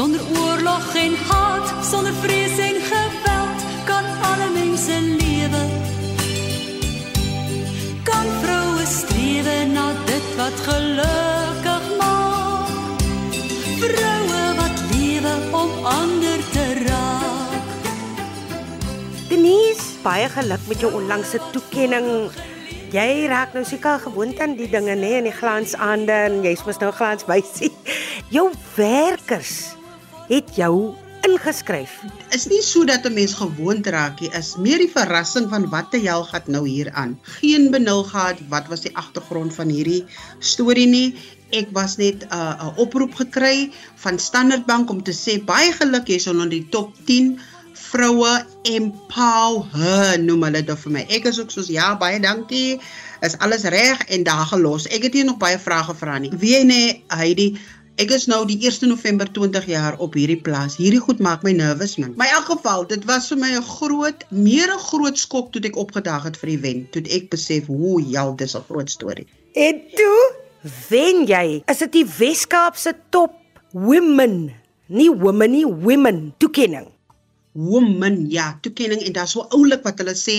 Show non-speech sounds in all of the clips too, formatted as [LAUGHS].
Sonder oorlog en haat, sonder vrees en geweld kan alle mense lewe. Kan vroue strewe na dit wat gelukkig maak. Vroue wat lewe om ander te raak. Denise, baie geluk met jou onlangse toekenning. Jy raak nou seker gewoond aan die dinge nê in die glansaande en jy's mos nou glanswysie. [LAUGHS] Jou werkers het jou ingeskryf. Is nie so dat 'n mens gewoond raak nie, is meer die verrassing van wat te hel gaan nou hier aan. Geen benul gehad wat was die agtergrond van hierdie storie nie. Ek was net 'n uh, 'n oproep gekry van Standard Bank om te sê baie geluk hier's onder die top 10 vroue empower noem hulle dit vir my. Ek is ook soos ja, baie dankie. Is alles reg en daar gelos. Ek het hier nog baie vrae gevra nie. Wie nee, Heidi, ek is nou die 1 November 20 jaar op hierdie plaas. Hierdie goed maak my nervus man. My elk geval, dit was vir my 'n groot, meer 'n groot skok toe ek opgedag het vir die wen. Toe ek besef hoe jal dis 'n groot storie. En toe wen jy. Is dit die Weskaap se top women, nie women nie, women toekenning woman ja toekenning en daar's so oulik wat hulle sê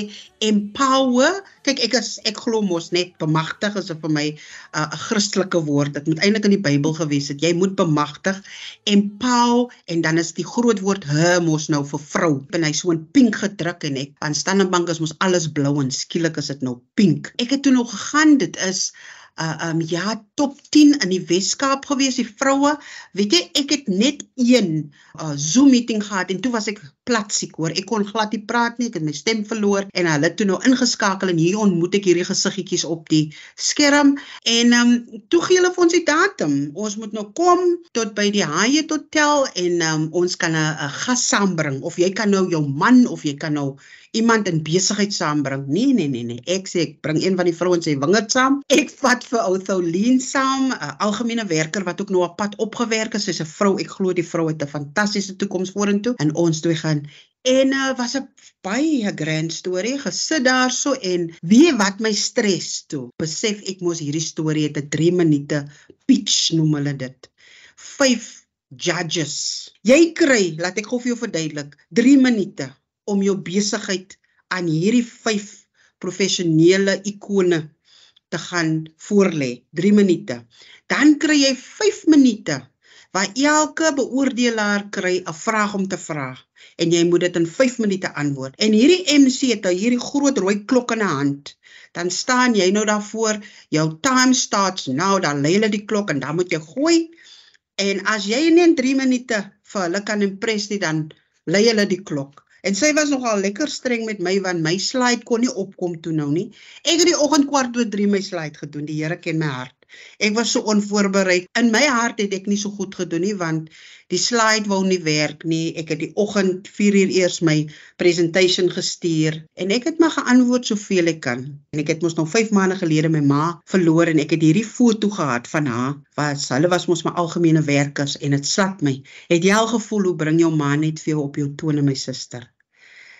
empower kyk ek is ek glo mos net bemagtig is vir my 'n uh, Christelike woord dit moet eintlik in die Bybel gewees het jy moet bemagtig empower en dan is die groot woord her mos nou vir vrou en hy so in pink gedruk en ek aan Standard is mos alles blou en skielik is dit nou pink. Ek het toe nog gegaan dit is uh um ja top 10 in die Weskaap gewees die vroue weet jy ek het net een uh Zoom meeting gehad en toe was ek plat siek hoor ek kon glad nie praat nie ek het my stem verloor en hulle toe nou ingeskakel en hier ontmoet ek hierdie gesiggetjies op die skerm en um toe gee hulle vir ons die datum ons moet nou kom tot by die Hyatt hotel en um ons kan 'n gas saambring of jy kan nou jou man of jy kan nou iemand in besigheid saambring. Nee nee nee nee. Ek sê ek bring een van die vrouens se wingerd saam. Ek vat vir ou Thoulien saam, 'n algemene werker wat ook nou op pad opgewerk het. Sy's 'n vrou. Ek glo die vrou het 'n fantastiese toekoms vorentoe en ons twee gaan En uh, was 'n baie grand storie. Gesit daarso en weet wat my stres toe. Besef ek mos hierdie storie het 'n 3 minute pitch noem hulle dit. 5 judges. Jy kry, laat ek gou vir jou verduidelik, 3 minute om jou besigheid aan hierdie 5 professionele ikone te gaan voorlê 3 minute dan kry jy 5 minute waar elke beoordelaar kry 'n vraag om te vra en jy moet dit in 5 minute antwoord en hierdie MC het nou hierdie groot rooi klok in 'n hand dan staan jy nou daarvoor jou time starts now dan lê hulle die klok en dan moet jy gooi en as jy net in 3 minute vir hulle kan impress nie dan lê hulle die klok En sy was nogal lekker streng met my want my slide kon nie opkom toe nou nie. Ek het die oggend kwart oor 3 my slide gedoen. Die Here ken my hart. Ek was so onvoorbereid. In my hart het ek nie so goed gedoen nie want die slide wou nie werk nie. Ek het die oggend 4 uur eers my presentation gestuur en ek het maar geantwoord soveel ek kan. En ek het mos nog 5 maande gelede my ma verloor en ek het hierdie foto gehad van haar. Was hulle was mos my algemene werkers en dit slat my. Het jy al gevoel hoe bring jou ma net vir jou op jou tone my suster?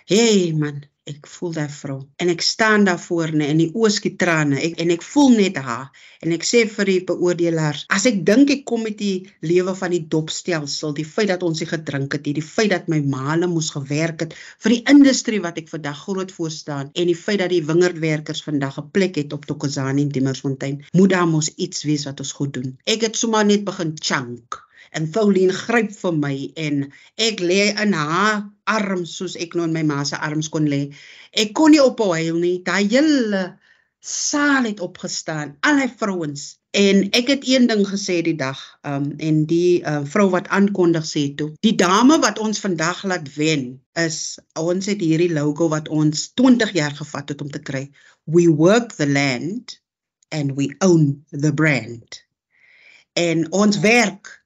Hey man, ek voel daai vrou. En ek staan daar voor net in die ooskiet trane. Ek, en ek voel net haar. En ek sê vir die beoordelaars as ek dink ek kom met die lewe van die dopstelsel die feit dat ons hier gedrink het die feit dat my maale moes gewerk het vir die industrie wat ek vandag groot voor staan en die feit dat die wingerdwerkers vandag 'n plek het op Tokozani en Dimmersfontein moet daar mos iets wees wat ons goed doen. Ek het sommer net begin chunk en Pauline gryp vir my en ek lê in haar arms soos ek nou in my ma se arms kon lê. Ek kon nie ophou huil nie. Daai hele saal het opgestaan, al die vrouens. En ek het een ding gesê die dag, um en die uh, vrou wat aankondig sê toe, die dame wat ons vandag laat wen is ons het hierdie logo wat ons 20 jaar gevat het om te kry. We work the land and we own the brand. En ons werk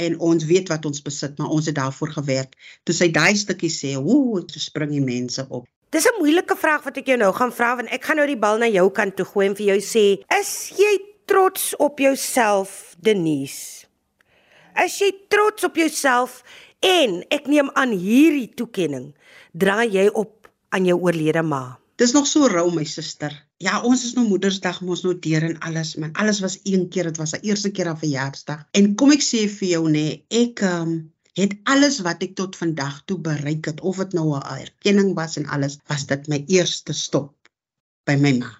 en ons weet wat ons besit, maar ons het daarvoor gewerk. Toe sy daai stukkie sê, "Ooh, toe spring die mense op." Dis 'n moeilike vraag wat ek jou nou gaan vra want ek gaan nou die bal na jou kant toe gooi en vir jou sê, "Is jy trots op jouself, Denise?" Is jy trots op jouself en ek neem aan hierdie toekenning dra jy op aan jou oorlede ma? Dis nog so rou my suster. Ja, ons is nou Moedersdag mos nou deur en alles man. Alles was een keer, dit was 'n eerste keer 'n verjaarsdag. En kom ek sê vir jou nê, nee, ek um, het alles wat ek tot vandag toe bereik het, of dit nou 'n erkenning was en alles, was dit my eerste stop by my ma.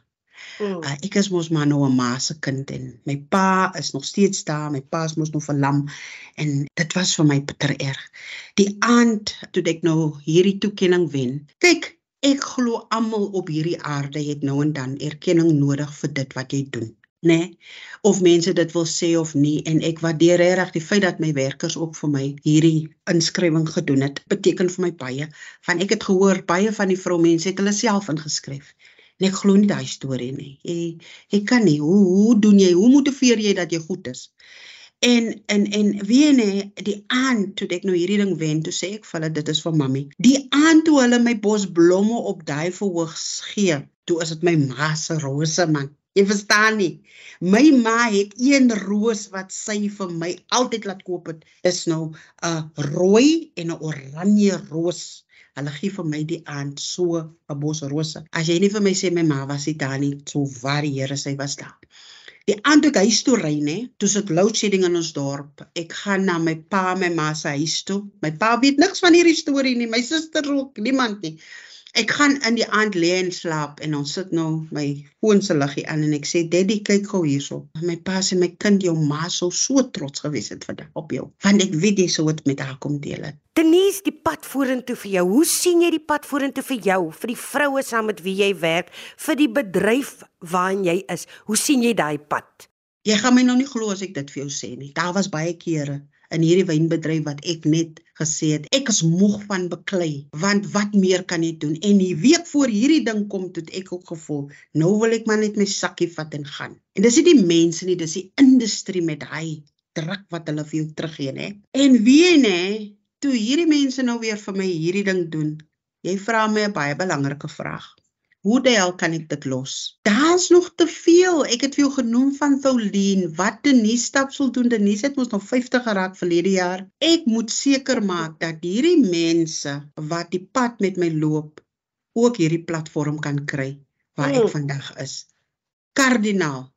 Mm. Uh, ek is mos maar nou 'n ma se kind en my pa is nog steeds daar. My pa is mos nog verlam en dit was vir my bitter erg. Die aand toe ek nou hierdie toekenning wen. Kyk, ek glo almal op hierdie aarde het nou en dan erkenning nodig vir dit wat jy doen nê nee, of mense dit wil sê of nie en ek waardeer reg die feit dat my werkers ook vir my hierdie inskrywing gedoen het. Beteken vir my baie van ek het gehoor baie van die vroumense het hulle self ingeskryf. En ek glo nie daai storie nie. Jy jy kan nie. Hoe hoe doen jy? Hoe motiveer jy dat jy goed is en en en wie nee die aand toe ek nou hierdie ding wen toe sê ek vir hulle dit is vir mami die aand toe hulle my bos blomme op daai verhoog gee toe is dit my ma se rose man Jy verstaan nie. My ma het een roos wat sy vir my altyd laat koop het. Dis nou 'n rooi en 'n oranje roos. Hulle gee vir my die aand so 'n bos rose. As jy nie vir my sê my ma was dit daar nie, so waar die Here sy was daar. Die toe huis toe ry nê, toe sit load shedding in ons dorp. Ek gaan na my pa my ma se huis toe. My pa weet niks van hierdie storie nie, my suster ook, niemand nie. Ek gaan in die aand lê en slaap en ons sit nou my foon se liggie aan en ek sê daddy kyk gou hierso. My pa sê my kind jou ma sou so trots gewees het vandag op jou. Want ek weet jy sou dit met haar kom deel het. Denise, die pad vorentoe vir jou. Hoe sien jy die pad vorentoe vir jou, vir die vroue saam met wie jy werk, vir die bedryf waarin jy is? Hoe sien jy daai pad? Jy gaan my nou nie glo as ek dit vir jou sê nie. Daar was baie kere in hierdie wynbedryf wat ek net gesê het ek is moeg van beklei want wat meer kan jy doen? En die week voor hierdie ding kom toe ek ook gevoel nou wil ek maar net my sakkie vat en gaan. En dis nie die mense nie dis die industrie met hy druk wat hulle vir jou teruggee nê en wie nê toe hierdie mense nou weer vir my hierdie ding doen jy vra my 'n baie belangrike vraag Hoe die hel kan ek dit los? Daar's nog te veel. Ek het vir jou genoem van Pauline. Wat Denise stap sou doen? Denise het mos nog 50 geraak verlede jaar. Ek moet seker maak dat hierdie mense wat die pad met my loop ook hierdie platform kan kry waar ek hmm. vandag is. Kardinaal.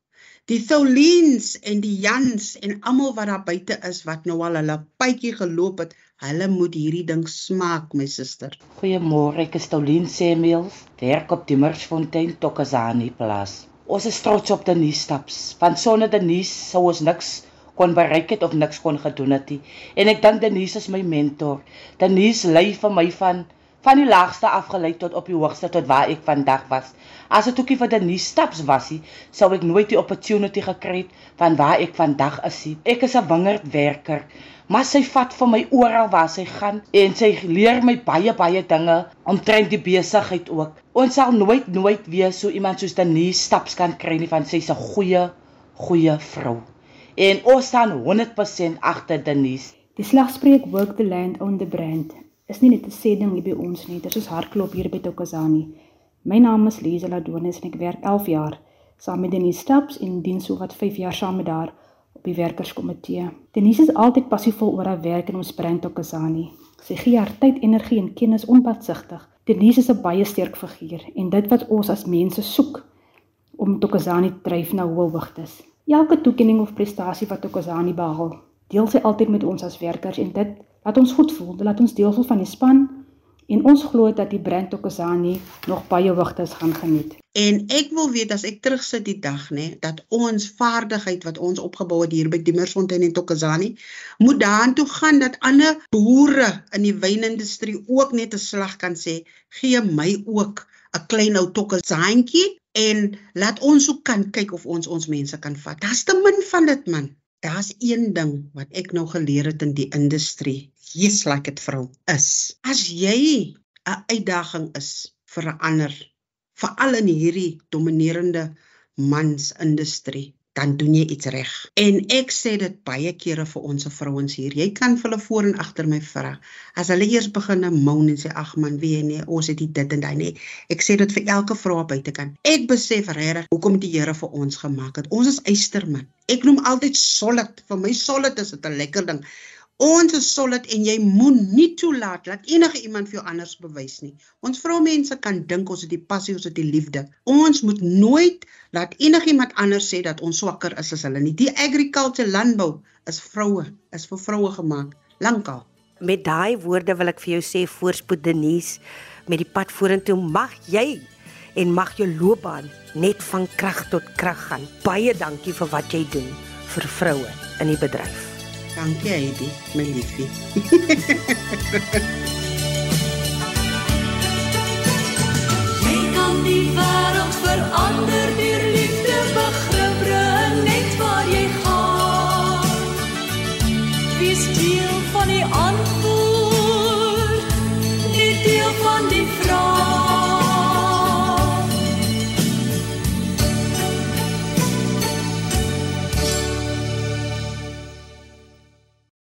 Die Saulines en die Jans en almal wat daar buite is wat nou al hulle pypie geloop het, Hulle moet hierdie ding smaak, my suster. Goeiemôre, ek is Tolien Samuels, werk op die Mersfontein Tokazani plaas. Ons is trots op die nuus staps. Van sonder die nuus sou ons niks kon bereik het of niks kon gedoen het nie. En ek dink Denise is my mentor. Denise lei vir my van van die laagste afgelei tot op die hoogste tot waar ek vandag was. As dit ookie vir die nuus staps was, sou ek nooit die opportunity gekry het van waar ek vandag is. Ek is 'n wingerdwerker maar sy vat vir my oral waar sy gaan en sy leer my baie baie dinge omtrent die besigheid ook. Ons sal nooit nooit weer so iemand soos Denise staps kan kry nie van sy's 'n goeie goeie vrou. En ons staan 100% agter Denise. Die slagspreuk work the land on the brand is nie net 'n sê ding hier by ons nie, dit is hardklop hier by Tokazani. My naam is Liesel Adonis en ek werk 11 jaar saam met Denise Staps en dien so wat 5 jaar saam met haar op die werkerskomitee. Denise is altyd passievol oor haar werk en ons bring tot Kasani. Sy gee haar tyd, energie en kennis onpatsigtig. Denise is 'n baie sterk figuur en dit wat ons as mense soek om Tokazani dryf na hoë hoogtes. Elke toekenning of prestasie wat Tokazani behaal, deel sy altyd met ons as werkers en dit laat ons goed voel, laat ons deel voel van die span en ons glo dat die brand Tokazani nog baie hoogtes gaan geniet. En ek wil weet as ek terugsit die dag nê dat ons vaardigheid wat ons opgebou het hier by Dimmersfontein en Tokazani moet daartoe gaan dat ander boere in die wynindustrie ook net 'n slag kan sê gee my ook 'n klein ou Tokazantjie en laat ons ook kan kyk of ons ons mense kan vat. Dis te min van dit man. Daar's een ding wat ek nou geleer het in die industrie. Jesus like dit vrou is. As jy 'n uitdaging is vir 'n ander veral in hierdie dominerende mansindustrie dan doen jy iets reg. En ek sê dit baie kere vir ons vrouens hier. Jy kan vir hulle voor en agter my vra. As hulle eers begin moan en sê ag man, wie nee, ons het dit en daai nee. Ek sê dit vir elke vrou op buitekant. Ek besef regtig hoekom die Here vir ons gemaak het. Ons is eysterman. Ek noem altyd solid. Vir my solid is dit 'n lekker ding. Ons is solid en jy moet nie toelaat dat enige iemand vir jou anders bewys nie. Ons vroumense kan dink ons het die passie, ons het die liefde. Ons moet nooit laat enigiemand anders sê dat ons swakker is as hulle nie. Die agriculture landbou is vroue, is vir vroue gemaak, lankal. met daai woorde wil ek vir jou sê voorspoed Denise met die pad vorentoe mag jy en mag jou loopbaan net van krag tot krag gaan. Baie dankie vir wat jy doen vir vroue in die bedryf. Καμπία ήδη με λύθη. Jy kan die wêreld verander deur